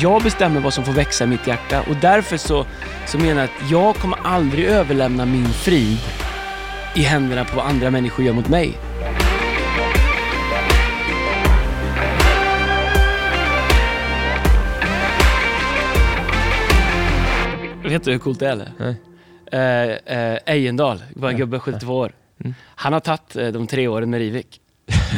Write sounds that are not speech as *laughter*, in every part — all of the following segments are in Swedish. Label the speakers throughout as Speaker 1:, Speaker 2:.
Speaker 1: Jag bestämmer vad som får växa i mitt hjärta och därför så, så menar jag att jag kommer aldrig överlämna min frid i händerna på vad andra människor gör mot mig. Vet du hur coolt det är eller?
Speaker 2: Nej.
Speaker 1: Eh, eh, Ejendal, var en gubbe 72 år.
Speaker 2: Mm.
Speaker 1: Han har tagit eh, de tre åren med Rivik.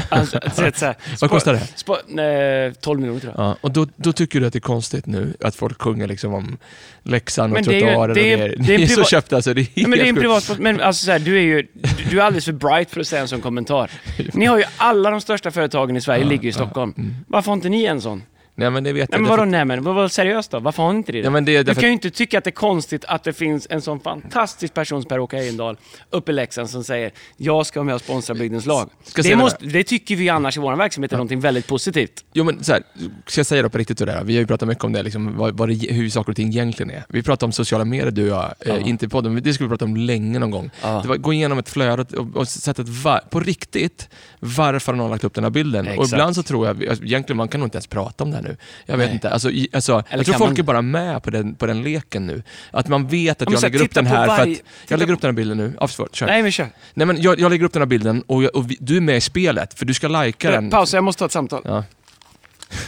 Speaker 1: Alltså, så så här, *laughs*
Speaker 2: Vad kostar det?
Speaker 1: Spo, nej, 12 miljoner tror jag.
Speaker 2: Ja, och då, då tycker du att det är konstigt nu att folk sjunger liksom om Leksand och
Speaker 1: Men det det
Speaker 2: det är,
Speaker 1: det är
Speaker 2: Ni är så köpta alltså. Det är
Speaker 1: men det är en privat Men alltså så här, du är ju du, är alldeles för bright för att säga en sån kommentar. *laughs* Ni har ju alla de största företagen i Sverige ligger i Stockholm.
Speaker 2: Mm.
Speaker 1: Varför har inte ni en sån?
Speaker 2: Nej men det vet
Speaker 1: Nej
Speaker 2: jag.
Speaker 1: men vadå nej men, vad var seriöst då? Varför har ni inte det?
Speaker 2: Ja, men det är
Speaker 1: du kan ju inte tycka att det är konstigt att det finns en sån fantastisk person som Per-Åke Ejendahl uppe i Leksand som säger jag ska vara med och sponsra bygdens lag. Det, måste, det tycker vi annars i vår verksamhet är någonting väldigt positivt.
Speaker 2: Jo men så här, ska jag säga då på riktigt det där? Vi har ju pratat mycket om det, liksom, vad, vad det, hur saker och ting egentligen är. Vi pratar om sociala medier du och jag,
Speaker 1: Ja.
Speaker 2: eh, inte i podden, men det skulle vi prata om länge någon gång.
Speaker 1: Ja.
Speaker 2: Det var, gå igenom ett flöde och, och, och sätta ett var, på riktigt, varför har någon lagt upp den här bilden? Och
Speaker 1: Exakt.
Speaker 2: ibland så tror jag, alltså, egentligen man kan nog inte ens prata om det här nu. Jag vet
Speaker 1: Nej.
Speaker 2: inte, alltså, i, alltså, jag tror folk
Speaker 1: man?
Speaker 2: är bara med på den, på den leken nu. Att man vet att
Speaker 1: men
Speaker 2: jag lägger upp den här för
Speaker 1: varje-
Speaker 2: att,
Speaker 1: titta
Speaker 2: jag lägger
Speaker 1: på-
Speaker 2: upp den här bilden nu. Ja, förlåt, kör.
Speaker 1: Nej men kör.
Speaker 2: Nej men jag, jag lägger upp den här bilden och, jag, och vi, du är med i spelet, för du ska lajka den.
Speaker 1: Pausa, jag måste ta ett samtal.
Speaker 2: Ja.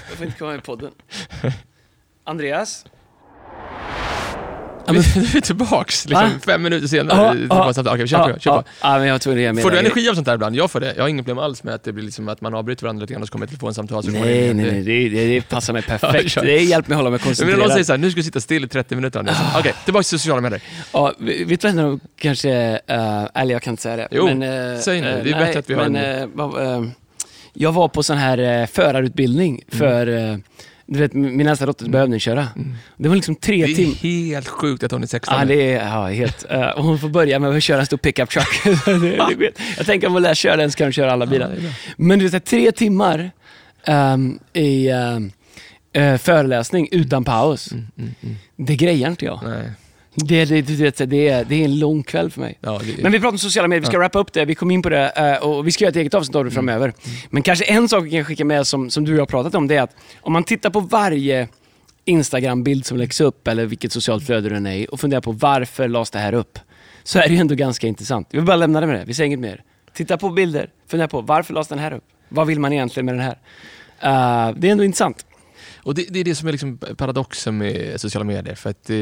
Speaker 1: Jag får inte komma med i podden. *laughs* Andreas?
Speaker 2: Ja, men *laughs* du är tillbaks liksom,
Speaker 1: Va?
Speaker 2: fem minuter senare.
Speaker 1: Ja,
Speaker 2: Ja,
Speaker 1: ja,
Speaker 2: ja, Okej, kör på. Kör.
Speaker 1: Ja, men jag ge mig
Speaker 2: Får du energi av sånt där ibland? Jag får det. Jag har inget problem alls med att det blir liksom att man avbryter varandra lite grann och så kommer ett telefonsamtal. Så
Speaker 1: Nej, nej, nej. Det, det, det passar mig *laughs* perfekt.
Speaker 2: kör.
Speaker 1: Det hjälper mig att hålla mig
Speaker 2: Men när någon
Speaker 1: koncentrerad.
Speaker 2: säger såhär, nu ska du sitta still i 30 minuter.
Speaker 1: Ah.
Speaker 2: Okej, tillbaka till sociala medier.
Speaker 1: Ja, vet du vad, kanske, uh, eller jag kan inte säga det.
Speaker 2: Jo,
Speaker 1: men, eh,
Speaker 2: säg nu.
Speaker 1: eh,
Speaker 2: Det är bättre att vi har
Speaker 1: men,
Speaker 2: en-
Speaker 1: eh, eh, Jag var på sån här uh, förarutbildning
Speaker 2: Mm.
Speaker 1: för, eh, du vet min äldsta dotter ska övningsköra. Det var liksom tre
Speaker 2: Det är
Speaker 1: timmar.
Speaker 2: helt sjukt att hon är 16
Speaker 1: Ja,
Speaker 2: nu.
Speaker 1: det är ja, helt... eh, och hon får börja med att köra en stor pickup truck. *laughs* det, det, vet. Jag tänker om hon lär köra den så kan hon köra alla bilar.
Speaker 2: bra.
Speaker 1: Men du vet, tre timmar ehm, i ehm, eh, föreläsning utan paus.
Speaker 2: Mm,
Speaker 1: Det grejar inte jag.
Speaker 2: Nej.
Speaker 1: Det, det, du vet, det, är, det är en lång kväll för mig.
Speaker 2: Ja, det,
Speaker 1: Men vi pratar om sociala medier, vi ska wrappa upp det, vi kom in på det eh, och vi ska göra ett eget avsnitt av det
Speaker 2: Mm.
Speaker 1: framöver. Men kanske en sak vi kan skicka med som, som du och jag har pratat om, det är att om man tittar på varje Instagram-bild som läggs upp eller vilket socialt flöde den är i och funderar på varför lades det här upp? Så är det ju ändå ganska intressant. Vi vill bara lämna det med det, vi säger inget mer. Titta på bilder, fundera på varför lades den här upp? Vad vill man egentligen med den här? Eh, det är ändå intressant.
Speaker 2: Och det, det är det som är liksom paradoxen med sociala medier. För att eh,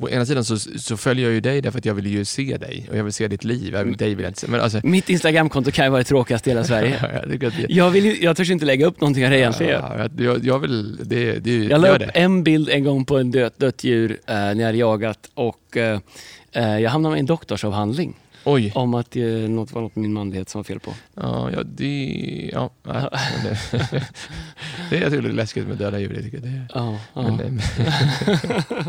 Speaker 2: å ena sidan så, så följer jag ju dig därför att jag vill ju se dig och jag vill se ditt liv. Jag vill, dig vill jag inte se. Men alltså,
Speaker 1: Mitt Instagram-konto kan ju vara det tråkigaste i hela *laughs* Sverige.
Speaker 2: jag, det,
Speaker 1: Jag, vill, ju- jag törs inte lägga upp någonting av det egentligen
Speaker 2: ja, jag, jag, jag vill, det, det,
Speaker 1: Jag la upp
Speaker 2: det.
Speaker 1: en bild en gång på en dött, dött djur eh, när jag hade jagat och eh, eh, jag hamnade med en doktorsavhandling
Speaker 2: Oj.
Speaker 1: om att eh, något var något med min manlighet som var fel på.
Speaker 2: Ja, ja, det... Ja, nej, men det, *laughs* det är jag tycker det är läskigt med döda djur. Det tycker jag. Det,
Speaker 1: Ja, ja.
Speaker 2: men, eh,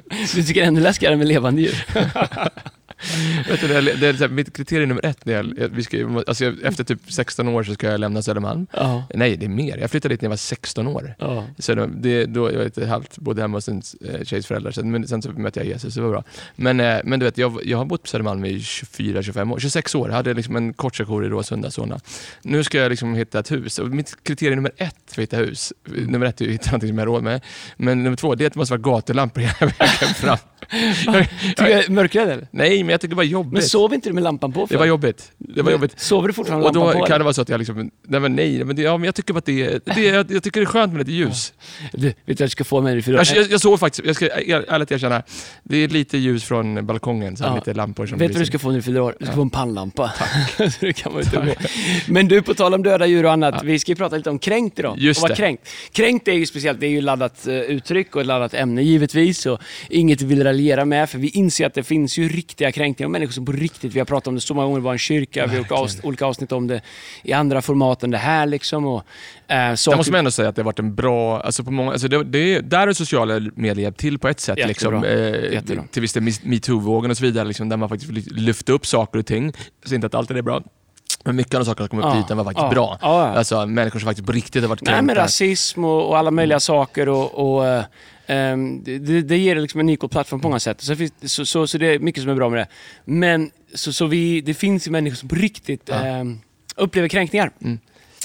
Speaker 2: *laughs*
Speaker 1: Du tycker det är ännu läskigare med levande djur? *laughs* *laughs*
Speaker 2: vet du, det, är, det är här, mitt kriterium nummer ett, när jag, vi ska, alltså, jag- efter typ 16 år så ska jag lämna Södermalm.
Speaker 1: Ja.
Speaker 2: Nej, det är mer. Jag flyttade dit när jag var 16 år.
Speaker 1: ja.
Speaker 2: Så det, då jag lite halvt, bodde hemma hos en eh, tjejs föräldrar, sen, men sen så mötte jag Jesus, det var bra. Men, eh, men du vet, jag, jag har bott på Södermalm i 24-25 år, 26 år, jag hade liksom en kort sejour i Råsunda, Solna. Nu ska jag liksom hitta ett hus, och mitt kriterium nummer ett för att hitta hus, nummer ett är att hitta någonting som jag har råd med, men nummer två, det är att det måste vara gatulampor hela vägen fram. *laughs*
Speaker 1: Mörkrädd eller?
Speaker 2: Nej, men jag tycker det var
Speaker 1: Men
Speaker 2: jobbigt.
Speaker 1: sover inte du med lampan på?
Speaker 2: det
Speaker 1: för?
Speaker 2: var jobbigt. Det var jobbigt.
Speaker 1: Sover du fortfarande
Speaker 2: Och
Speaker 1: med
Speaker 2: då
Speaker 1: lampan på?
Speaker 2: kan det vara så att jag liksom, nej men nej, men, det, ja, men jag tycker att det, det jag, jag tycker det är skönt med lite ljus.
Speaker 1: Du, vet du vad du ska få med dig för
Speaker 2: Jag, jag, jag såg faktiskt, jag ska är- ärligt erkänna, det är lite ljus från balkongen, så
Speaker 1: Ja.
Speaker 2: lite lampor som
Speaker 1: Vet du vad du ska få när du fyller år? Du ska få en pannlampa. *laughs* Det kan man inte gå. Men du, på tal om döda djur och annat. Vi ska ju prata lite om kränkt idag.
Speaker 2: Just
Speaker 1: och
Speaker 2: det.
Speaker 1: kränkt. Kränkt är ju speciellt, det är ju laddat eh, uttryck och ett laddat ämne givetvis. Och inget vi vill raljera med, för vi inser att det finns ju riktiga kränkningar. Människor som på riktigt, vi har pratat om det så många gånger, det var en kyrka, vi har gjort avs- olika avsnitt om det i andra format än det här. Liksom, och,
Speaker 2: Jag
Speaker 1: saker-
Speaker 2: måste man ändå säga att det har varit en bra, alltså på många, alltså det, det, där är sociala medier hjälpt till på ett sätt.
Speaker 1: Jättebra.
Speaker 2: Liksom, eh,
Speaker 1: Jättebra.
Speaker 2: till viss del metoo-vågen och så vidare, liksom, där man faktiskt lyfta upp saker och ting. Så inte att allt är bra. Men mycket av de saker som kom upp
Speaker 1: Ja,
Speaker 2: till ytan var faktiskt
Speaker 1: ja,
Speaker 2: bra.
Speaker 1: ja.
Speaker 2: Alltså människor som faktiskt på riktigt har varit
Speaker 1: Nej, men
Speaker 2: kränkta.
Speaker 1: rasism och, och alla möjliga saker och, och ehm, det, det- det ger liksom en equal plattform på många sätt. Så, så, så, så det är mycket som är bra med det. Men så, så vi, det finns ju människor som på riktigt ehm, upplever kränkningar.
Speaker 2: Mm.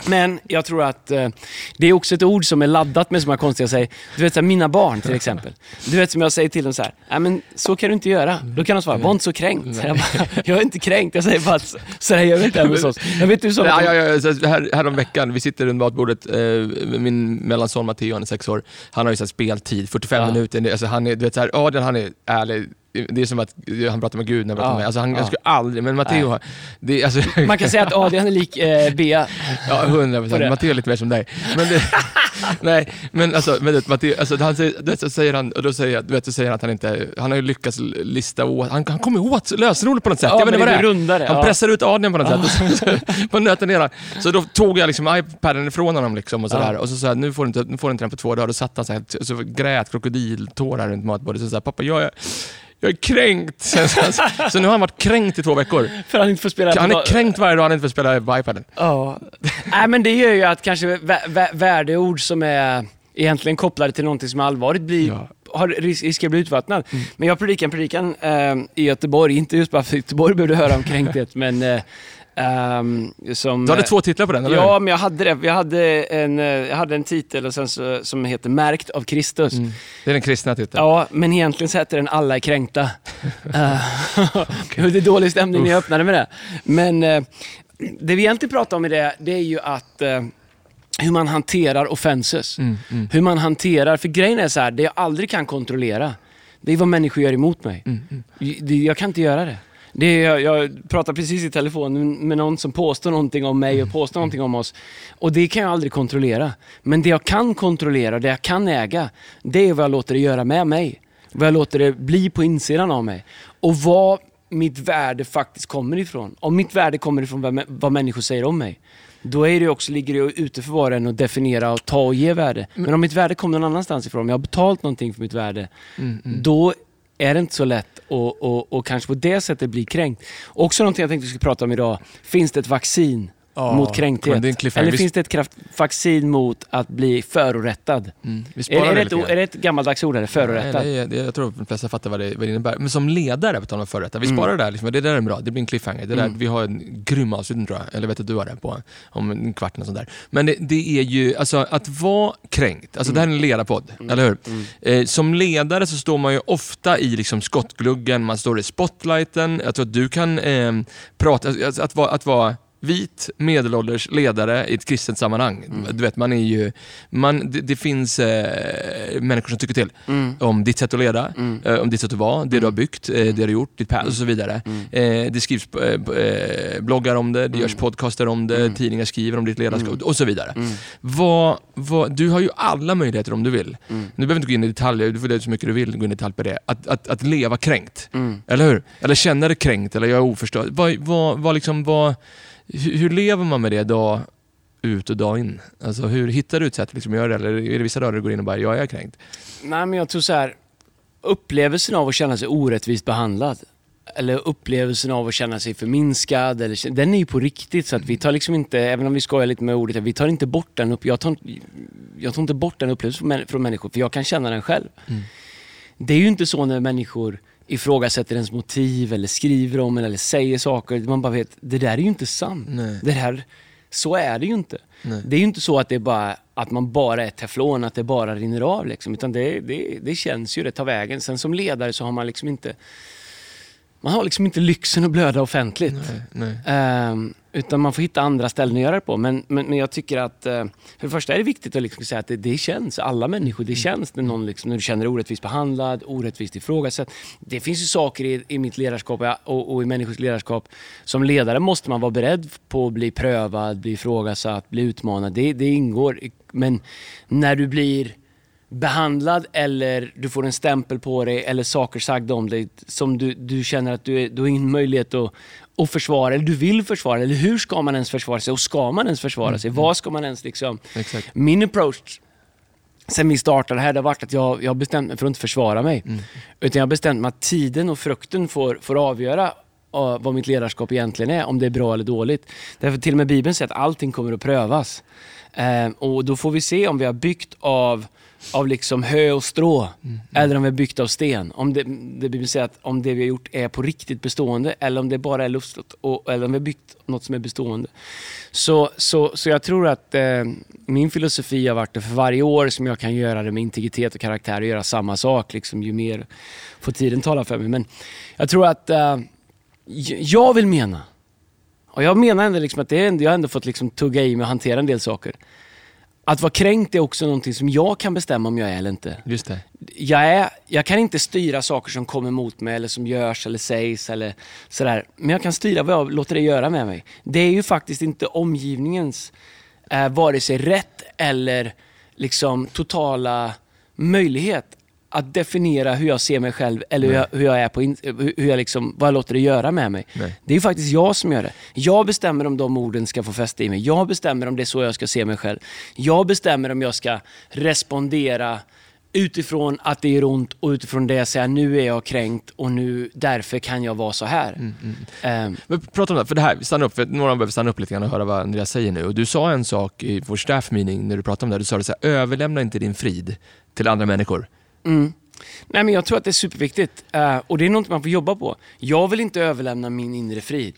Speaker 1: Men jag tror att eh, det är också ett ord som är laddat med så många konstiga säger. Du vet, så här, mina barn till exempel. Du vet som jag säger till dem så här, nej men så kan du inte göra. Då kan de svara, var inte så kränkt. Jag, bara, jag är inte kränkt, jag säger bara att så här gör vi inte hemma hos oss. Jag vet du så.
Speaker 2: Ja, ja, ja, så här, här om veckan, vi sitter runt matbordet, eh, min mellanson Matteo, han är sex år, han har ju så här speltid, 45
Speaker 1: Ja.
Speaker 2: minuter, alltså han är, du vet så här, Adrian han är ärlig, det är som att han pratar med Gud när han pratar
Speaker 1: Ja,
Speaker 2: med mig. Alltså han,
Speaker 1: ja.
Speaker 2: jag skulle aldrig, men Matteo, har- det, alltså,
Speaker 1: Man kan säga att Adrian är lik eh, Bea.
Speaker 2: Ja, hundra procent. Matteo är lite mer som dig. Men det, *laughs* nej, men alltså, men det, Matteo, alltså han säger, så säger han, och då säger, jag- du vet, så säger han att han inte, han har ju lyckats lista åt, han, han kommer åt lösenordet på något sätt.
Speaker 1: Ja,
Speaker 2: jag vet inte vad
Speaker 1: det
Speaker 2: är.
Speaker 1: rundare,
Speaker 2: Han
Speaker 1: ja.
Speaker 2: pressar ut Adrian på något sätt. Och så, på nöten ner han. Så då tog jag liksom iPaden ifrån honom liksom och sådär.
Speaker 1: Ja.
Speaker 2: Och så sa jag, nu får du inte, nu får du inte den på två dagar. Då satt han så här, så grät krokodiltårar runt matbordet. Så sa jag, pappa jag är, jag är kränkt. Så, *laughs* så, så nu har han varit kränkt i två veckor.
Speaker 1: För han inte får spela.
Speaker 2: Han är kränkt varje dag han inte får spela på iPaden.
Speaker 1: Ja. Nej, men det gör ju att kanske vä- vä- värdeord som är egentligen kopplade till någonting som är allvarligt blir,
Speaker 2: Ja.
Speaker 1: har ris- riskerar att bli utvattnad. Men jag predikade en predikan eh, i Göteborg, inte just bara för Göteborg behövde höra om kränkthet, *laughs* men eh, ehm, som...
Speaker 2: Du hade
Speaker 1: eh,
Speaker 2: två titlar på den, eller
Speaker 1: Ja, men jag hade det. Jag hade en, eh, jag hade en titel och sen så, som heter Märkt av Kristus.
Speaker 2: Mm. Det är den kristna titeln.
Speaker 1: Ja, men egentligen så heter den Alla är kränkta. *laughs* Eh, *laughs* Det är dålig stämning när jag öppnade med det. Men eh, det vi egentligen pratar om i det, det är ju att eh, hur man hanterar offenses.
Speaker 2: Mm, mm.
Speaker 1: Hur man hanterar, för grejen är så här, det jag aldrig kan kontrollera, det är vad människor gör emot mig.
Speaker 2: Mm, mm.
Speaker 1: Det- Jag kan inte göra det. Det är, jag, pratade precis i telefon med någon som påstår någonting om mig och påstår någonting om oss. Och det kan jag aldrig kontrollera. Men det jag kan kontrollera, det jag kan äga, det är vad jag låter det göra med mig. Vad jag låter det bli på insidan av mig. Och vad mitt värde faktiskt kommer ifrån. Om mitt värde kommer ifrån vad, vad människor säger om mig, då är det också, ligger det ute för var och en att definiera och ta och ge värde. Men om mitt värde kommer någon annanstans ifrån, om jag har betalt någonting för mitt värde,
Speaker 2: Mm, mm.
Speaker 1: då är det inte så lätt att och, och kanske på det sättet bli kränkt. Också någonting jag tänkte vi skulle prata om idag. Finns det ett vaccin
Speaker 2: Ja,
Speaker 1: mot kränkthet? Eller
Speaker 2: Vi-
Speaker 1: finns det ett kraft, vaccin mot att bli förorättad?
Speaker 2: Mm.
Speaker 1: Är, är, det ett, är det ett gammaldags ord? Eller? Förorättad?
Speaker 2: Nej, det är, jag tror de flesta fattar vad det, vad det innebär. Men som ledare, på tal om förrätta, vi
Speaker 1: Mm.
Speaker 2: sparar det där. Liksom, det där är bra, det blir en cliffhanger. Det där,
Speaker 1: Mm.
Speaker 2: Vi har en grym avslutning tror jag, eller vet att du har det på om en kvart och sånt där. Men det, det är ju, alltså att vara kränkt, alltså det här är en ledarpodd, eller hur?
Speaker 1: Mm.
Speaker 2: Eh, som ledare så står man ju ofta i liksom skottgluggen, man står i spotlighten. Jag tror att du kan eh, prata, alltså, att, vara, att vara vit, medelålders ledare i ett kristet sammanhang.
Speaker 1: Mm.
Speaker 2: Du vet, man är ju, man, det, det finns eh, människor som tycker till
Speaker 1: Mm.
Speaker 2: om ditt sätt att leda,
Speaker 1: Mm.
Speaker 2: eh, om ditt sätt att vara, det du har byggt, eh, det du har gjort, ditt past och så vidare.
Speaker 1: Mm.
Speaker 2: Eh, det skrivs eh, eh, bloggar om det, det görs podcaster om det,
Speaker 1: Mm.
Speaker 2: tidningar skriver om ditt ledarskap
Speaker 1: Mm.
Speaker 2: och så vidare.
Speaker 1: Mm.
Speaker 2: Vad, vad, du har ju alla möjligheter om du vill.
Speaker 1: Mm.
Speaker 2: Nu behöver du inte gå in i detaljer, du får det så mycket du vill gå in i detalj på det. Att, att, att leva kränkt,
Speaker 1: Mm.
Speaker 2: eller hur? Eller känna dig kränkt, eller jag är oförstådd. Vad, vad, vad liksom, vad, hur, hur lever man med det dag ut och dag in? Alltså hur hittar du ett sätt att liksom göra det? Eller är det vissa dagar du går in och bara, jag är kränkt?
Speaker 1: Nej, men jag tror så här. Upplevelsen av att känna sig orättvist behandlad. Eller upplevelsen av att känna sig förminskad. Eller, den är ju på riktigt. Så att vi tar liksom inte, även om vi skojar lite med ordet, vi tar inte bort den upp, jag, tar, jag tar inte bort den upplevelsen från, män- från människor, för jag kan känna den själv.
Speaker 2: Mm.
Speaker 1: Det är ju inte så när människor ifrågasätter ens motiv eller skriver om eller säger saker. Man bara vet, det där är ju inte sant.
Speaker 2: Nej.
Speaker 1: Det här, så är det ju inte.
Speaker 2: Nej.
Speaker 1: Det är ju inte så att, det bara, att man bara är teflon, att det bara rinner av. Liksom. Utan det, det, det känns ju, det tar vägen. Sen som ledare så har man liksom inte man har liksom inte lyxen att blöda offentligt.
Speaker 2: Nej, nej.
Speaker 1: Ehm, utan man får hitta andra ställen att göra det på. Men, men, men jag tycker att, eh, för det första är det viktigt att liksom säga att det, det känns, alla människor, det känns när, någon liksom, när du känner dig orättvist behandlad, orättvist ifrågasatt. Det finns ju saker i, i mitt ledarskap och, och i människors ledarskap, som ledare måste man vara beredd på att bli prövad, bli ifrågasatt, bli utmanad. Det, det ingår. Men när du blir behandlad eller du får en stämpel på dig eller saker sagda om dig som du, du känner att du, du har ingen möjlighet att, att försvara eller du vill försvara eller hur ska man ens försvara sig och ska man ens försvara sig? Vad ska man ens liksom...
Speaker 2: Exakt.
Speaker 1: Min approach sen vi startade här det har varit att jag, jag har bestämt mig för att inte försvara mig.
Speaker 2: Mm.
Speaker 1: Utan jag har bestämt mig att tiden och frukten får, får avgöra vad mitt ledarskap egentligen är, om det är bra eller dåligt. Därför till och med Bibeln säger att allting kommer att prövas. Eh, och då får vi se om vi har byggt av, av liksom hö och strå eller om vi har byggt av sten. Om det, det vill säga att om det vi har gjort är på riktigt bestående eller om det bara är lustigt och, eller om vi har byggt något som är bestående. Så, så, så jag tror att eh, min filosofi har varit att för varje år som jag kan göra det med integritet och karaktär och göra samma sak, liksom, ju mer får tiden tala för mig. Men jag tror att eh, jag vill mena, och jag menar ändå liksom att det är ändå, jag har ändå fått liksom tugga i mig och hantera en del saker. Att vara kränkt är också någonting som jag kan bestämma om jag är eller inte.
Speaker 2: Just det.
Speaker 1: Jag, är, jag kan inte styra saker som kommer mot mig eller som görs eller sägs eller sådär. Men jag kan styra vad jag låter det göra med mig. Det är ju faktiskt inte omgivningens eh, vare sig rätt eller liksom totala möjlighet att definiera hur jag ser mig själv eller hur jag, hur jag är på in, hur jag liksom, vad jag låter det göra med mig.
Speaker 2: Nej.
Speaker 1: Det är ju faktiskt jag som gör det. Jag bestämmer om de orden ska få fäste i mig. Jag bestämmer om det är så jag ska se mig själv. Jag bestämmer om jag ska respondera utifrån att det gör ont och utifrån det säga nu är jag kränkt och nu därför kan jag vara så här.
Speaker 2: Mm,
Speaker 1: Ehm,
Speaker 2: Men prata om det, för det här, stanna upp, för några behöver stanna upp lite grann och höra vad Andreas säger nu. Och du sa en sak i vår staff meeting när du pratade om det, du sa det så här, överlämna inte din frid till andra människor.
Speaker 1: Mm. Nej, men jag tror att det är superviktigt eh, och det är något man får jobba på. Jag vill inte överlämna min inre frid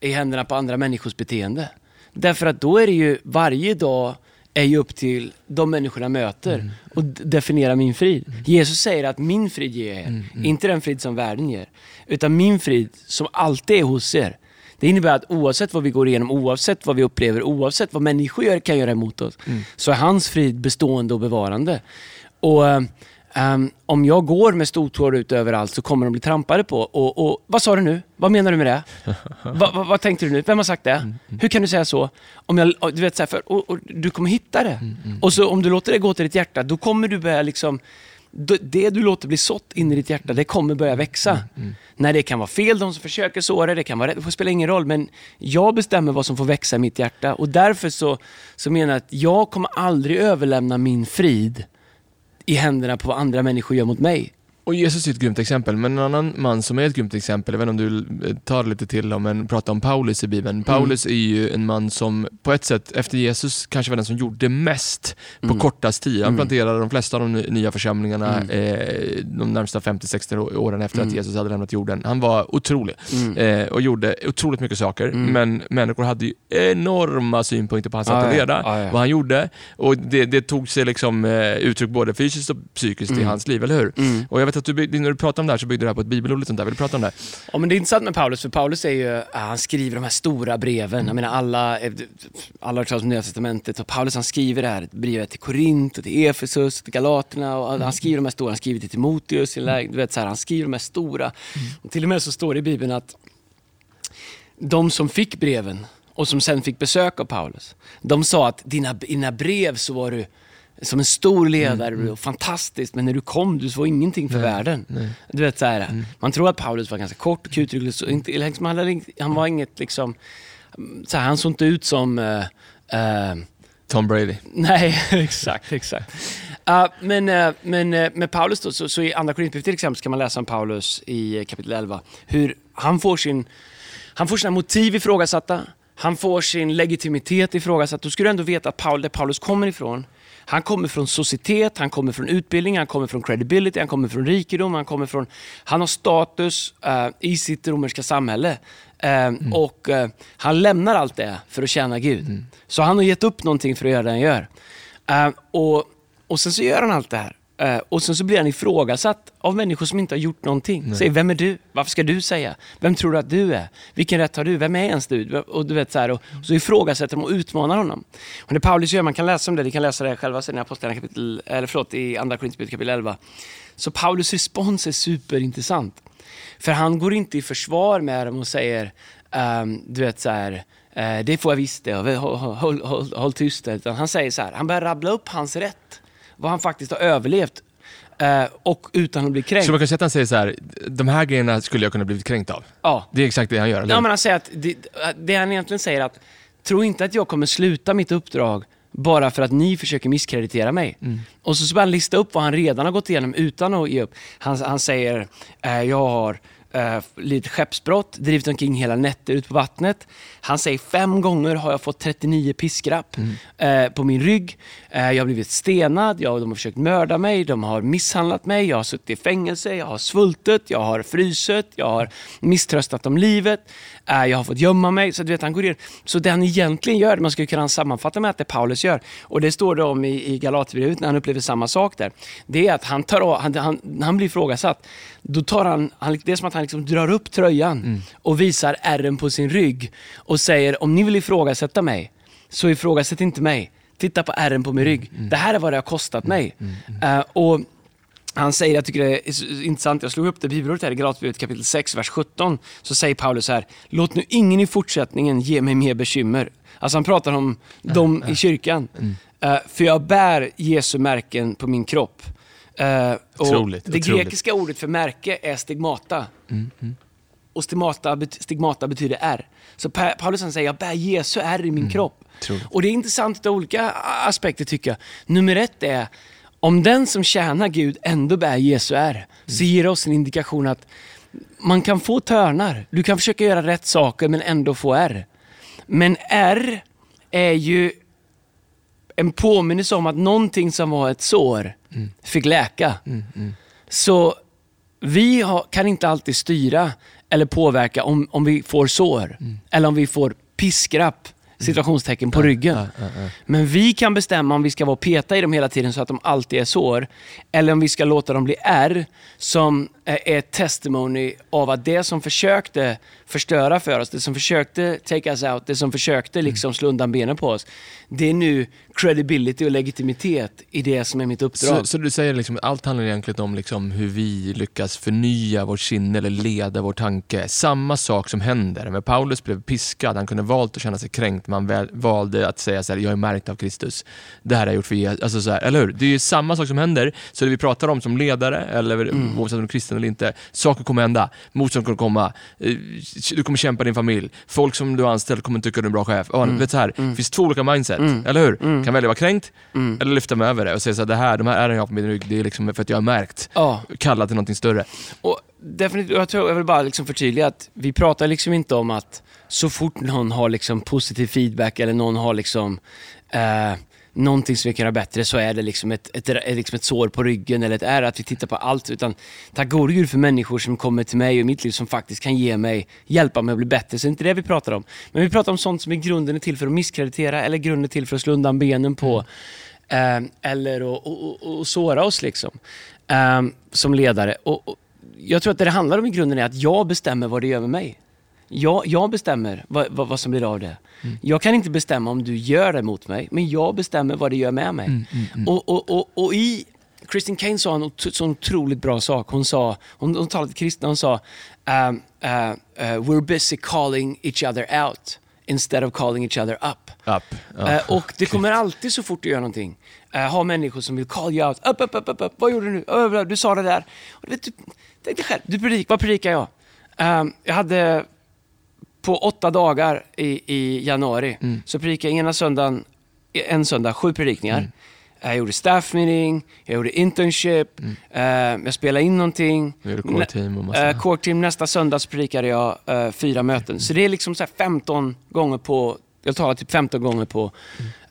Speaker 1: i händerna på andra människors beteende. Därför att då är det ju varje dag är ju upp till de människorna jag möter och d- definiera min frid. Jesus säger att min frid ger jag er, inte den frid som världen ger. Utan min frid som alltid är hos er. Det innebär att oavsett vad vi går igenom, oavsett vad vi upplever, oavsett vad människor kan göra emot oss, så är hans frid bestående och bevarande. Och ehm, Om jag går med stortår ut överallt så kommer de bli trampade på. Och, och, vad sa du nu? Vad menar du med det? *laughs* Va, va, vad tänkte du nu? Vem har sagt det? Hur kan du säga så? Om jag, du, vet, så här, för, och, och, du kommer hitta det. Och så om du låter det gå till ditt hjärta, då kommer du börja liksom det du låter bli sått in i ditt hjärta, det kommer börja växa. När det kan vara fel, de som försöker så det, det kan vara rätt, det spelar ingen roll. Men jag bestämmer vad som får växa i mitt hjärta. Och därför så, så menar jag att jag kommer aldrig överlämna min frid i händerna på vad andra människor gör mot mig.
Speaker 2: Och Jesus är ett grymt exempel, men en annan man som är ett grymt exempel, inte om du tar lite till om, men prata om Paulus i Bibeln. Paulus är ju en man som på ett sätt, efter Jesus, kanske var den som gjorde mest på kortast tid. Han planterade de flesta av de ny- nya församlingarna eh, de närmsta 50-60 å- åren efter att Jesus hade lämnat jorden. Han var otrolig eh, och gjorde otroligt mycket saker, men människor hade ju enorma synpunkter på hans sätt att
Speaker 1: ja.
Speaker 2: leda,
Speaker 1: ja.
Speaker 2: vad han gjorde. Och det, det tog sig liksom eh, uttryck både fysiskt och psykiskt i hans liv, eller hur? Och jag vet att du, när du pratade om det här så byggde du det här på ett bibelord. sånt där. Vill du prata om det?
Speaker 1: Ja, men det är intressant med Paulus, för Paulus är ju, ja, han skriver de här stora breven. Jag menar alla, eh, alla har talas om Nya Testamentet. Och Paulus han skriver det här brevet till Korint, och till Efesus, till Galaterna. Och han skriver de här stora, han skriver till Timoteus, läge- du vet, så här, han skriver de här stora. Och till och med så står det i Bibeln att de som fick breven och som sen fick besök av Paulus, de sa att dina, dina brev så var du som en stor ledare och fantastiskt, men när du kom, du var ingenting för världen. Du vet så här, Man tror att Paulus var ganska kort och inte, liksom, han, han var inget liksom, så här, han såg inte ut som eh, eh,
Speaker 2: Tom Brady.
Speaker 1: Nej, *laughs* exakt, exakt. Uh, men uh, men uh, med Paulus då, så, så i Andra Korinthierbrevet till exempel kan man läsa om Paulus i uh, kapitel 11. Hur han får, sin, han får sina motiv ifrågasatta, han får sin legitimitet ifrågasatt. Då ska du ändå veta att Paul, där Paulus kommer ifrån, han kommer från societet, han kommer från utbildning, han kommer från credibility, han kommer från rikedom, han kommer från... Han har status uh, i sitt romerska samhälle. Eh, Och eh, han lämnar allt det för att tjäna Gud. Så han har gett upp någonting för att göra det han gör. Och, och sen så gör han allt det här. Eh, och sen så blir han ifrågasatt av människor som inte har gjort någonting. Säger, vem är du? Varför ska du säga? Vem tror du att du är? Vilken rätt har du? Vem är ens du? Och, du vet, så här, och, så ifrågasätter de och utmanar honom. Och det Paulus gör, man kan läsa om det, ni kan läsa det själva sen i Apostlagärningarna kapitel, eller förlåt, i Andra Korinthierbrevet kapitel 11. Så Paulus respons är superintressant. För han går inte i försvar med dem och säger, ehm, du vet så här, eh, det får jag visst det, håll, håll, håll, håll, håll tyst. Utan han säger så här, han börjar rabbla upp hans rätt. Vad han faktiskt har överlevt. eh, och utan att bli kränkt.
Speaker 2: Så man kan säga att han säger så här, de här grejerna skulle jag kunna blivit kränkt av.
Speaker 1: Ja.
Speaker 2: Det är exakt det han gör, eller
Speaker 1: Ja, men han säger att det, det han egentligen säger att, tro inte att jag kommer sluta mitt uppdrag bara för att ni försöker misskreditera mig. Och så, så börjar han lista upp vad han redan har gått igenom utan att ge upp. Han, han säger, eh, jag har uh, lidit skeppsbrott, drivit omkring hela nätter ut på vattnet. Han säger fem gånger har jag fått 39 piskrapp
Speaker 2: Mm.
Speaker 1: eh, på min rygg. Eh, jag har blivit stenad, jag, de har försökt mörda mig, de har misshandlat mig, jag har suttit i fängelse, jag har svultit, jag har frysit, jag har misströstat om livet, jag har fått gömma mig. Så, du vet, han går in. så det han egentligen gör, man skulle kunna sammanfatta med att det Paulus gör, och det står det om i, i Galaterbrevet när han upplever samma sak där, det är att han, tar, han, han, han blir ifrågasatt, då tar han, han, det är som att han liksom drar upp tröjan och visar ärren på sin rygg och säger, om ni vill ifrågasätta mig, så ifrågasätt inte mig. Titta på ärren på min rygg. Det här är vad det har kostat mig. Eh, och han säger, jag tycker det är intressant, jag slog upp det bibelordet här i Galaterbrevet kapitel 6, vers 17. Så säger Paulus här, låt nu ingen i fortsättningen ge mig mer bekymmer. Alltså han pratar om dem i kyrkan. Eh, för jag bär Jesu märken på min kropp. Och
Speaker 2: Otroligt,
Speaker 1: det
Speaker 2: otroligt.
Speaker 1: grekiska ordet för märke är stigmata. Och stigmata, stigmata betyder ärr. Så Pa- Paulus säger, jag bär Jesu ärr i min kropp.
Speaker 2: Otroligt.
Speaker 1: Och det är intressant av olika aspekter tycker jag. Nummer ett är, om den som tjänar Gud ändå bär Jesu ärr, så ger det oss en indikation att man kan få törnar. Du kan försöka göra rätt saker men ändå få ärr. Men ärr är ju en påminnelse om att någonting som var ett sår fick läka. Så vi har, kan inte alltid styra eller påverka om, om vi får sår. Eller om vi får piskrapp, situationstecken, på ryggen. Men vi kan bestämma om vi ska vara peta i dem hela tiden så att de alltid är sår. Eller om vi ska låta dem bli ärr som är ett testimony av att det som försökte förstöra för oss, det som försökte take us out, det som försökte liksom slå undan benen på oss. Det är nu credibility och legitimitet i det som är mitt uppdrag.
Speaker 2: Så, så du säger liksom allt handlar egentligen om liksom hur vi lyckas förnya vårt sinne eller leda vår tanke. Samma sak som händer. Men Paulus blev piskad, han kunde valt att känna sig kränkt, men han väl, valde att säga så här, jag är märkt av Kristus. Det här har jag gjort för Jesus. Alltså så här, eller hur? Det är ju samma sak som händer. Så det vi pratar om som ledare, eller
Speaker 1: Mm.
Speaker 2: oavsett om kristen eller inte, saker kommer hända. Motstånd kommer komma. Eh, Du kommer kämpa din familj. Folk som du har anställt kommer tycka du är en bra chef.
Speaker 1: Mm.
Speaker 2: vet så här, Det finns två olika mindset, eller hur? Kan välja att vara kränkt,
Speaker 1: Mm.
Speaker 2: eller lyfta mig över det och säga så här, det här, de här ärren jag har på min rygg, det är liksom för att jag har märkt.
Speaker 1: Ja.
Speaker 2: Kallad till någonting större.
Speaker 1: Och definitivt, jag, tror, jag vill bara liksom förtydliga att vi pratar liksom inte om att så fort någon har liksom positiv feedback eller någon har liksom eh, någonting som vi kan göra bättre så är det liksom ett, ett, ett, liksom ett sår på ryggen eller ett ärr, att vi tittar på allt. Utan tack gode gud för människor som kommer till mig och mitt liv som faktiskt kan ge mig, hjälpa mig att bli bättre. Så det är inte det vi pratar om. Men vi pratar om sånt som i grunden är till för att misskreditera eller grunden är till för att slå undan benen på. Eh, eller att och, och, och såra oss liksom. Eh, som ledare. Och, och, jag tror att det det handlar om i grunden är att jag bestämmer vad det gör med mig. Jag, jag bestämmer vad, vad, vad som blir av det. Jag kan inte bestämma om du gör det mot mig, men jag bestämmer vad det gör med mig. Och, och, och, och i Christine Kane sa en sån otroligt bra sak. Hon, sa, hon, hon talade till kristna, hon sa um, uh, uh, “We're busy calling each other out instead of calling each other up”.
Speaker 2: Up.
Speaker 1: Eh, och det kommer alltid så fort du gör någonting, uh, ha människor som vill call you out. Upp, upp, upp, upp, upp. Vad gjorde du nu? Du sa det där. Och du vet, du, tänk dig själv, du predik, vad predikar jag? Um, jag hade på åtta dagar i, i januari, så predikade jag ena söndagen, en söndag, sju predikningar. Jag gjorde staff meeting, jag gjorde internship, eh, jag spelade in någonting.
Speaker 2: Vi gjorde core team och massa-
Speaker 1: Eh, core team, nästa söndag så predikade jag eh, fyra möten. Så det är liksom så här 15 gånger på, jag talar typ 15 gånger på,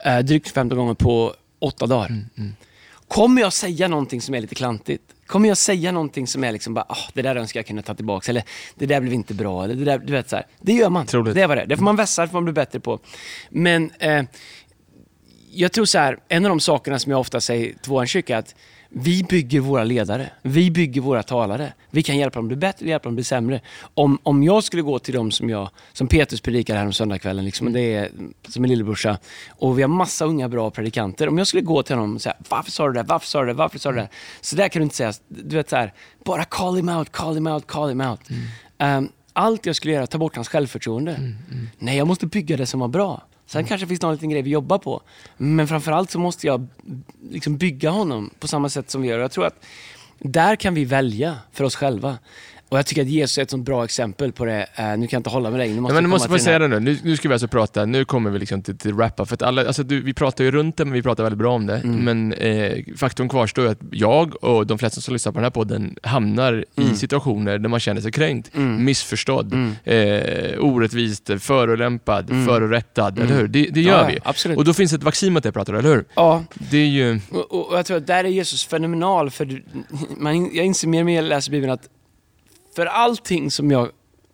Speaker 1: eh, drygt 15 gånger på åtta dagar. Kommer jag säga någonting som är lite klantigt? Kommer jag säga någonting som är liksom bara, ah, det där önskar jag kunna ta tillbaka eller det där blev inte bra, eller det där, du vet så här. Det gör man.
Speaker 2: Troligt.
Speaker 1: Det är vad det är. Det får man vässa, det får man bli bättre på. Men eh, jag tror så här, en av de sakerna som jag ofta säger till vår kyrka är att vi bygger våra ledare. Vi bygger våra talare. Vi kan hjälpa dem bli bättre, hjälpa dem bli sämre. Om, om jag skulle gå till dem som jag, som Petrus predikar här om söndagskvällen, liksom, och det är som en lillebrorsa, och vi har massa unga bra predikanter. Om jag skulle gå till honom och säga, varför sa du det? Varför sa du det? Varför sa du det? Så där kan du inte säga. Du vet så här, bara call him out, call him out, call him out. Um, allt jag skulle göra, ta bort hans självförtroende. Nej, jag måste bygga det som var bra. Sen kanske det finns någon liten grej vi jobbar på. Men framförallt så måste jag liksom bygga honom på samma sätt som vi gör. Jag tror att där kan vi välja för oss själva. Och jag tycker att Jesus är ett sånt bra exempel på det. Uh, nu kan jag inte hålla med dig. Nu måste,
Speaker 2: ja, men måste
Speaker 1: till
Speaker 2: säga det nu. nu. Nu ska vi alltså prata, nu kommer vi liksom till, till rappa. För att alla, alltså du, vi pratar ju runt det, men vi pratar väldigt bra om det.
Speaker 1: Mm.
Speaker 2: Men eh, faktum kvarstår att jag och de flesta som lyssnar på den här podden hamnar
Speaker 1: Mm.
Speaker 2: i situationer där man känner sig kränkt,
Speaker 1: Mm.
Speaker 2: missförstådd,
Speaker 1: Mm.
Speaker 2: eh, orättvist, förolämpad,
Speaker 1: Mm.
Speaker 2: förorättad,
Speaker 1: Mm.
Speaker 2: eller hur? Det, det gör
Speaker 1: Ja,
Speaker 2: vi.
Speaker 1: Absolut.
Speaker 2: Och då finns ett vaccin mot det pratar du, eller hur?
Speaker 1: ja,
Speaker 2: Det är ju...
Speaker 1: och, och, jag tror att där är Jesus fenomenal. För man, jag inser mer och mer när jag läser Bibeln att för allting som jag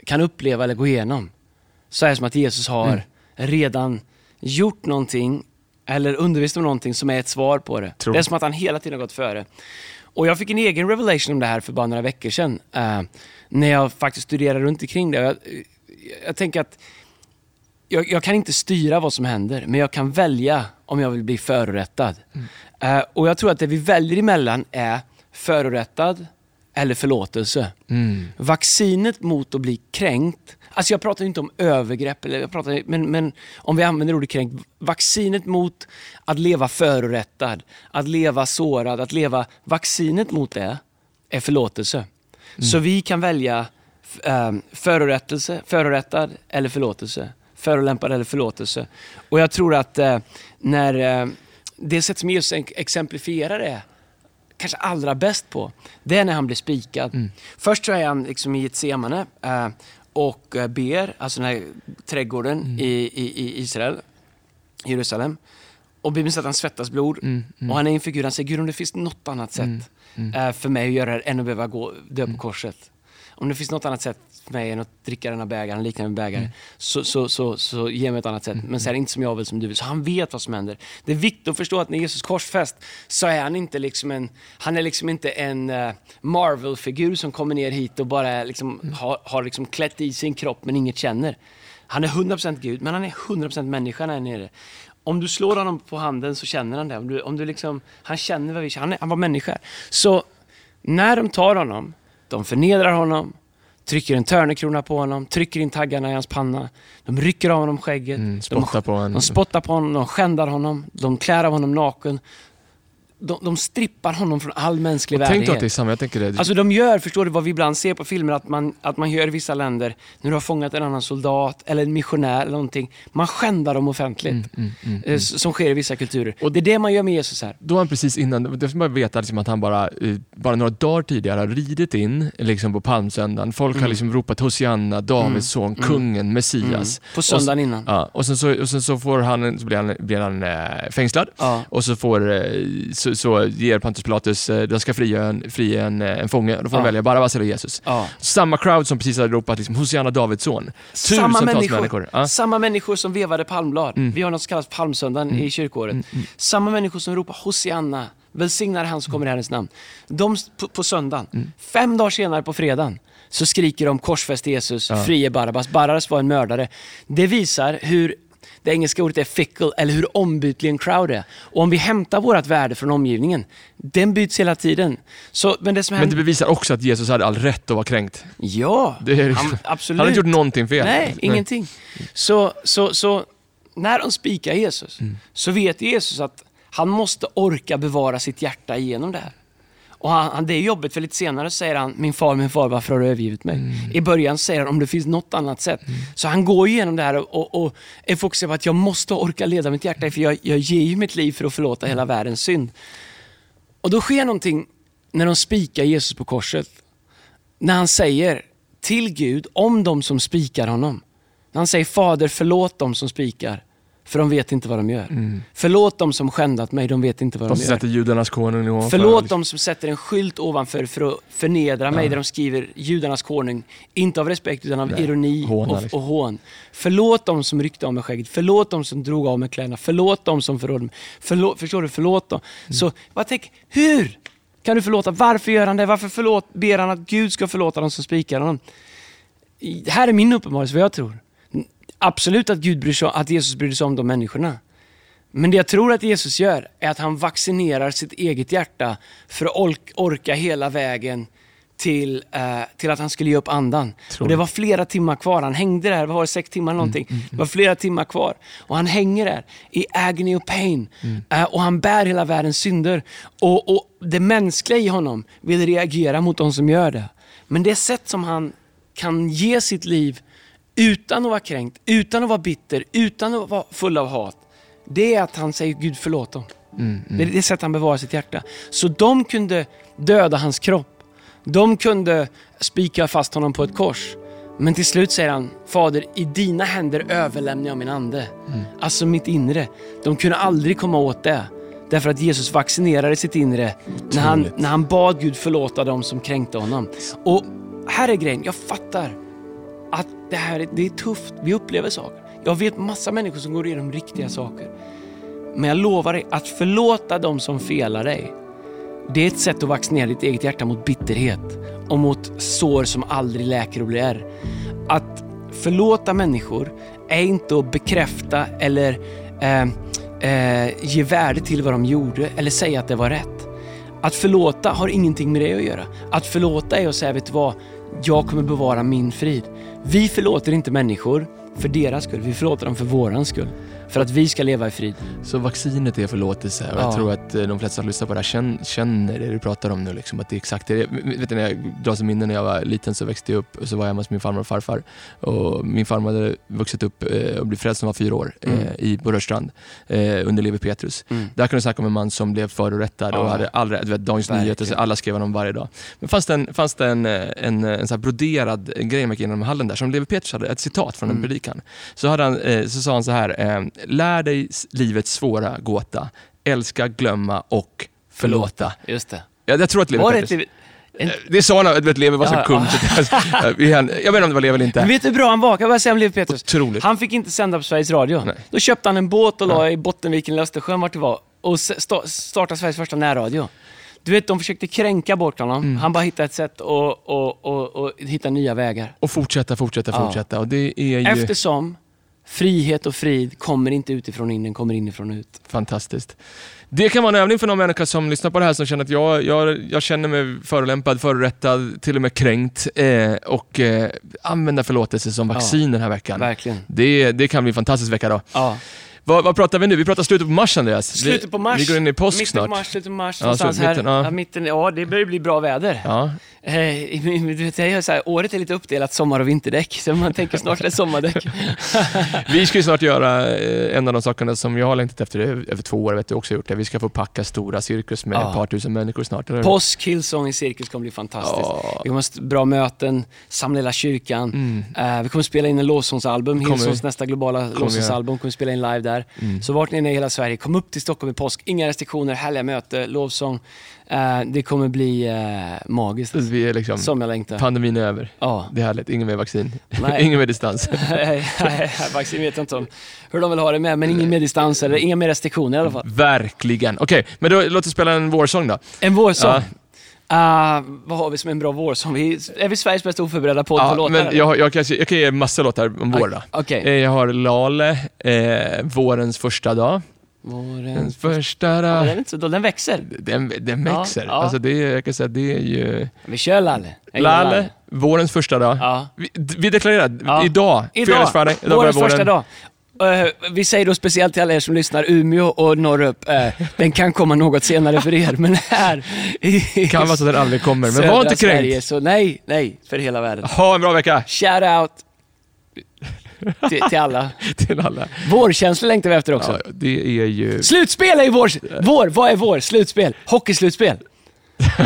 Speaker 1: kan uppleva eller gå igenom så är det som att Jesus har
Speaker 2: Mm.
Speaker 1: redan gjort någonting eller undervisat om någonting som är ett svar på det.
Speaker 2: Tror.
Speaker 1: Det är som att han hela tiden har gått före. Och jag fick en egen revelation om det här för bara några veckor sedan. eh, när jag faktiskt studerade runt omkring det. Jag, jag tänker att jag, jag kan inte styra vad som händer, men jag kan välja om jag vill bli förorättad. Eh, och jag tror att det vi väljer emellan är förorättad eller förlåtelse.
Speaker 2: Mm.
Speaker 1: Vaccinet mot att bli kränkt, alltså jag pratar inte om övergrepp, eller jag pratar, men, men om vi använder ordet kränkt, vaccinet mot att leva förorättad, att leva sårad, att leva, vaccinet mot det är förlåtelse. Så vi kan välja ehm, förorättelse, förorättad eller förlåtelse. Förolämpad eller förlåtelse. Och jag tror att eh, när eh, det sätt som Jesus ex- exemplifierar det kanske allra bäst på, det är när han blir spikad. Först så är han liksom i ett semane eh, och eh, ber, alltså den här trädgården i, i, i Israel, Jerusalem. Och Bibeln säger att han svettas blod.
Speaker 2: Mm. Mm.
Speaker 1: Och han är inför Gud, han säger Gud om det finns något annat sätt
Speaker 2: Mm. Mm.
Speaker 1: eh, för mig att göra det här än att behöva gå, dö på korset. Om det finns något annat sätt för mig än att dricka den här bägaren, liknande bägare,
Speaker 2: Mm.
Speaker 1: så, så, så, så ge mig ett annat sätt. Men säg inte som jag vill, som du vill. Så han vet vad som händer. Det är viktigt att förstå att när Jesus korsfäst så är han inte liksom en, han är liksom inte en eh, Marvel-figur som kommer ner hit och bara liksom,
Speaker 2: Mm.
Speaker 1: har, har liksom klätt i sin kropp men inget känner. Han är 100% Gud, men han är 100% människa när han är nere. Om du slår honom på handen så känner han det. Om du, om du liksom, han känner vad vi känner. Han, är, han var människa. Så när de tar honom, de förnedrar honom, trycker en törnekrona på honom, trycker in taggarna i hans panna. De rycker av honom skägget.
Speaker 2: Mm,
Speaker 1: de,
Speaker 2: spottar på en...
Speaker 1: de spottar på honom, de skändar honom, de klär av honom naken. De, de strippar honom från all mänsklig
Speaker 2: Tänk då
Speaker 1: värdighet.
Speaker 2: att det är samma, jag tänker det.
Speaker 1: Alltså de gör, förstår du vad vi ibland ser på filmer, att man, att man gör i vissa länder, när du har fångat en annan soldat eller en missionär eller någonting, man skändar dem offentligt.
Speaker 2: Mm, mm, mm,
Speaker 1: eh,
Speaker 2: mm.
Speaker 1: Som sker i vissa kulturer. Och det är det man gör med Jesus här.
Speaker 2: Då han precis innan, det får man veta liksom att han bara, eh, bara några dagar tidigare har ridit in liksom på palmsöndagen. Folk har
Speaker 1: Mm.
Speaker 2: liksom ropat Hosianna, Davids son,
Speaker 1: Mm.
Speaker 2: kungen, Messias.
Speaker 1: På söndagen innan.
Speaker 2: Ja, och sen så, och sen så får han, så blir han, blir han eh, fängslad
Speaker 1: Ja.
Speaker 2: och så, får, eh, så, så ger Pontius Pilatus, eh, de ska fria en, fria en, eh, en fånge, då får
Speaker 1: Ja.
Speaker 2: de välja Barabbas eller Jesus.
Speaker 1: Ja.
Speaker 2: Samma crowd som precis hade ropat liksom, Hosianna, Davids son.
Speaker 1: Samma människor,
Speaker 2: människor. Ja.
Speaker 1: samma människor som vevade palmblad.
Speaker 2: Mm.
Speaker 1: Vi har något som kallas palmsöndagen i kyrkåret. Samma människor som ropar Hosianna, välsignar han som kommer i Herrens namn. De på, på söndagen,
Speaker 2: Mm.
Speaker 1: fem dagar senare på fredagen, så skriker de korsfäst Jesus,
Speaker 2: Ja.
Speaker 1: frige Barabbas. Barabbas var en mördare. Det visar hur det engelska ordet är fickle, eller hur ombytlig en crowd är. Och om vi hämtar vårt värde från omgivningen, den byts hela tiden. Så, men det som
Speaker 2: Men det bevisar också att Jesus hade all rätt att vara kränkt.
Speaker 1: Ja,
Speaker 2: är
Speaker 1: han, absolut. *laughs*
Speaker 2: han hade inte gjort någonting fel.
Speaker 1: Nej, ingenting. Så, så, så när de spikar Jesus,
Speaker 2: Mm.
Speaker 1: så vet Jesus att han måste orka bevara sitt hjärta igenom det här. Och han, han, det är jobbigt, för lite senare säger han, min far, min far, varför har du övergivit mig?
Speaker 2: Mm.
Speaker 1: I början säger han, om det finns något annat sätt. Så han går igenom det här och, och, och är fokuserad på att jag måste orka leda mitt hjärta, för jag, jag ger ju mitt liv för att förlåta hela världens synd. Och då sker någonting när de spikar Jesus på korset. När han säger till Gud om de som spikar honom. När han säger Fader förlåt dem som spikar, för de vet inte vad de gör.
Speaker 2: Mm.
Speaker 1: Förlåt dem som skändat mig, de vet inte vad
Speaker 2: De
Speaker 1: de gör.
Speaker 2: sätter judarnas konung ovanför.
Speaker 1: Förlåt dem som sätter en skylt ovanför för att förnedra mig, där de skriver judarnas konung. Inte av respekt utan av
Speaker 2: Nej,
Speaker 1: ironi
Speaker 2: håna,
Speaker 1: och,
Speaker 2: liksom.
Speaker 1: och hån. Förlåt dem som ryckte av mig skägget. Förlåt dem som drog av mig kläderna. Förlåt dem som förrådde mig. Förlåt, förstår du? Förlåt dem.
Speaker 2: Mm.
Speaker 1: Så vad tänk, hur kan du förlåta? Varför gör han det? Varför förlåt, ber han att Gud ska förlåta dem som spikar honom? Här är min uppenbarelse, vad jag tror. Absolut att, Gud bryr sig, att Jesus bryr sig om de människorna. Men det jag tror att Jesus gör är att han vaccinerar sitt eget hjärta för att ork- orka hela vägen till, eh, till att han skulle ge upp andan. Och det var flera timmar kvar. Han hängde där, vad var det, sex timmar eller någonting. Det var flera timmar kvar. Och han hänger där i agony och pain. Eh, och han bär hela världens synder. Och, och det mänskliga i honom vill reagera mot de som gör det. Men det sätt som han kan ge sitt liv utan att vara kränkt, utan att vara bitter, utan att vara full av hat. Det är att han säger Gud förlåt dem.
Speaker 2: Mm,
Speaker 1: Det är det sätt han bevarar sitt hjärta. Så de kunde döda hans kropp. De kunde spika fast honom på ett kors. Men till slut säger han, Fader, i dina händer överlämnar jag min ande. Alltså mitt inre. De kunde aldrig komma åt det. Därför att Jesus vaccinerade sitt inre när han, när han bad Gud förlåta dem som kränkte honom. Och här är grejen, jag fattar att det här är, det är tufft. Vi upplever saker. Jag vet massa människor som går igenom riktiga saker. Men jag lovar dig, att förlåta dem som felar dig, det är ett sätt att vaccinera ditt eget hjärta mot bitterhet och mot sår som aldrig läker och blir ärr. Att förlåta människor är inte att bekräfta eller eh, eh, ge värde till vad de gjorde eller säga att det var rätt. Att förlåta har ingenting med det att göra. Att förlåta är att säga, vet du vad? Jag kommer bevara min frid. Vi förlåter inte människor för deras skull. Vi förlåter dem för våran skull. För att vi ska leva i frid.
Speaker 2: Så vaccinet är förlåtelse och
Speaker 1: Ja.
Speaker 2: jag tror att eh, de flesta som lyssnar på det här känner, det du pratar om nu. Liksom, att det är exakt det. Vet du, när jag drar som minne när jag var liten så växte jag upp och så var jag hemma hos min farmor och farfar. Och min farmor hade vuxit upp eh, och blivit frälst när hon var fyra år eh,
Speaker 1: Mm.
Speaker 2: i på Rörstrand under Levi Petrus.
Speaker 1: Mm.
Speaker 2: Där kan du snacka om en man som blev förorättad och
Speaker 1: Ja.
Speaker 2: hade aldrig, du vet, Dagens
Speaker 1: Verkligen.
Speaker 2: Nyheter, så alla skrev honom varje dag. Men fanns det en, fanns det en, en, en så broderad grej man igenom hallen där som Levi Petrus hade, ett citat från en
Speaker 1: Mm.
Speaker 2: predikan. Så, hade han, så sa han så här, lär dig livets svåra gåta, älska, glömma och förlåta.
Speaker 1: Just det.
Speaker 2: Ja, jag tror att Levi
Speaker 1: Var
Speaker 2: Petrus...
Speaker 1: en,
Speaker 2: Eh, Det sa han, du vet Levi var så
Speaker 1: Ja,
Speaker 2: kung. *laughs*
Speaker 1: ja.
Speaker 2: jag vet inte om det var Levi eller
Speaker 1: Men
Speaker 2: inte.
Speaker 1: vet du hur bra han var? Kan jag säga om Leif Petrus?
Speaker 2: Otroligt.
Speaker 1: Han fick inte sända på Sveriges Radio.
Speaker 2: Nej.
Speaker 1: Då köpte han en båt och la i Bottenviken i Östersjön vart det var och startade Sveriges första närradio. Du vet, de försökte kränka bort honom.
Speaker 2: Mm.
Speaker 1: Han bara hittade ett sätt att och, och, och hitta nya vägar.
Speaker 2: Och fortsätta, fortsätta,
Speaker 1: Ja.
Speaker 2: fortsätta. Och det är ju
Speaker 1: Eftersom frihet och frid kommer inte utifrån in, den kommer inifrån ut.
Speaker 2: fantastiskt. Det kan vara en övning för någon människa som lyssnar på det här som känner att jag, jag, jag känner mig förolämpad, förorättad, till och med kränkt. Eh, och eh, använda förlåtelse som vaccin den här veckan.
Speaker 1: Verkligen.
Speaker 2: Det, det kan bli en fantastisk vecka då.
Speaker 1: Ja.
Speaker 2: Vad, vad pratar vi nu? Vi pratar slutet på mars Andreas.
Speaker 1: Slutet på mars.
Speaker 2: Vi, går in i påsk
Speaker 1: mitten
Speaker 2: snart.
Speaker 1: På mars, slutet på mars,
Speaker 2: Ja,
Speaker 1: någonstans
Speaker 2: så
Speaker 1: här.
Speaker 2: mitten, ja.
Speaker 1: Ja, mitten, ja, det börjar bli bra väder.
Speaker 2: Ja.
Speaker 1: Eh, *laughs* du vet, jag gör så här, året är lite uppdelat sommar och vinterdäck, så man tänker snart är det sommardäck. *laughs*
Speaker 2: Vi ska ju snart göra eh, en av de sakerna som jag har längtat efter över två år, vet du också gjort det. Vi ska få packa stora cirkus med
Speaker 1: Ja.
Speaker 2: ett par tusen människor snart. Eller?
Speaker 1: Påsk, Hillsong i Cirkus kommer bli fantastiskt.
Speaker 2: Ja.
Speaker 1: Vi kommer ha bra möten, samla hela kyrkan.
Speaker 2: Mm.
Speaker 1: Eh, vi kommer spela in en lovsångsalbum, Hillsongs nästa globala lovsångsalbum kommer vi spela in live där.
Speaker 2: Mm.
Speaker 1: Så vart ni är i hela Sverige, kom upp till Stockholm i påsk. Inga restriktioner, härliga möte, lovsång. Eh, det kommer bli eh, magiskt.
Speaker 2: Så Vi är liksom,
Speaker 1: Som jag längtar.
Speaker 2: pandemin är över.
Speaker 1: Ja.
Speaker 2: Det är härligt, ingen mer vaccin, *laughs* ingen mer distans. *laughs*
Speaker 1: Vaccin vet jag inte om hur de vill ha det med, men ingen mer distans eller inga mer restriktioner i alla fall.
Speaker 2: Verkligen. Okej, men då, låt oss spela en vårsång då.
Speaker 1: En vårsång.
Speaker 2: Ja.
Speaker 1: Ah, vad har vi som en bra vårsång? Vi, är vi Sveriges bästa oförberedda podd på
Speaker 2: Ja,
Speaker 1: låtar?
Speaker 2: men jag, jag, kan, jag kan ge massa låtar om vår då.
Speaker 1: Okej.
Speaker 2: Eh, Jag har Lale, eh, Vårens första dag.
Speaker 1: Våren.
Speaker 2: Den första
Speaker 1: Ja, den, är
Speaker 2: dag.
Speaker 1: inte så dålig. den växer.
Speaker 2: Den, den växer.
Speaker 1: ja.
Speaker 2: Alltså det, jag kan säga, det är ju...
Speaker 1: Vi kör Lalle. Gillar
Speaker 2: Lalle, Vårens första dag.
Speaker 1: Ja.
Speaker 2: Vi, vi deklarerar, idag,
Speaker 1: Idag,
Speaker 2: Fredagsfriday, idag
Speaker 1: vårens
Speaker 2: börjar
Speaker 1: första dag. Eh, vi säger då speciellt till alla er som lyssnar, Umeå och norrup, uh, den kan komma något senare för er, men här i
Speaker 2: Kan vara så att den aldrig kommer, men var inte kränkt.
Speaker 1: Sverige, så nej, nej, för hela världen.
Speaker 2: Ha en bra vecka
Speaker 1: Shout out till, till alla. *laughs*
Speaker 2: till alla.
Speaker 1: Vårkänsla längtar vi efter också.
Speaker 2: Ja, det är ju...
Speaker 1: Slutspel är ju vår, vår, vad är vår? Slutspel. Hockeyslutspel.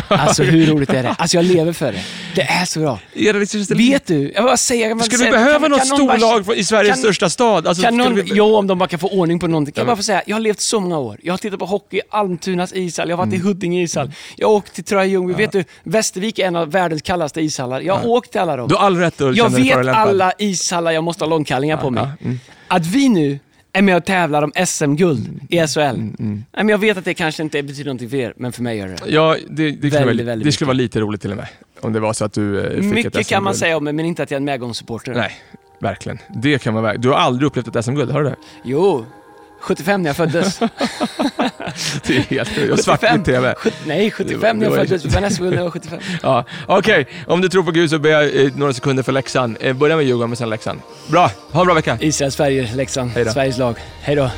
Speaker 1: Alltså hur roligt är det? Alltså jag lever för det. Det är så bra.
Speaker 2: Är det liksom,
Speaker 1: Vet du, jag bara säger... bara
Speaker 2: Skulle vi
Speaker 1: säger-
Speaker 2: behöva
Speaker 1: kan-
Speaker 2: något storlag i Sveriges
Speaker 1: kan-
Speaker 2: största stad? Alltså,
Speaker 1: Kan någon,
Speaker 2: vi,
Speaker 1: jo, om de bara kan få ordning på någonting. Kan
Speaker 2: Ja,
Speaker 1: jag bara få säga, jag har levt så många år. Jag har tittat på hockey i Almtunas ishall, jag har varit
Speaker 2: Mm.
Speaker 1: i Huddinge ishall, jag har åkt till Troja Ljungby. Vet du, Västervik är en av världens kallaste ishallar. Jag har åkt till alla dem.
Speaker 2: du har all rätt att
Speaker 1: Jag vet alla ishallar jag måste ha långkallingar på mig.
Speaker 2: ja, mm.
Speaker 1: Att vi nu är med och tävlar om SM-guld i SHL.
Speaker 2: Mm,
Speaker 1: Nej, men jag vet att det kanske inte betyder någonting för er, men för mig gör det.
Speaker 2: Ja, det, det, skulle,
Speaker 1: Väldigt,
Speaker 2: vara,
Speaker 1: väldigt
Speaker 2: det skulle vara lite roligt till och med. Om det var så att du eh, fick ett
Speaker 1: Mycket kan man säga om mig, men inte att jag är en medgångssupporter.
Speaker 2: Nej, verkligen. Det kan man verkligen. Du har aldrig upplevt ett SM-guld, har du det?
Speaker 1: Jo, 75 när jag föddes. *laughs*
Speaker 2: Det är helt Jag har svartvitt TV.
Speaker 1: Nej, 75 när jag föddes. När jag var 75. *laughs*
Speaker 2: Ja, Okej, om du tror på Gud så ber jag eh, några sekunder för Leksand. Eh, börja med Djurgården, men sen Leksand. Bra, ha en bra vecka.
Speaker 1: Israel, Sverige, Leksand. Sveriges lag. Hej då.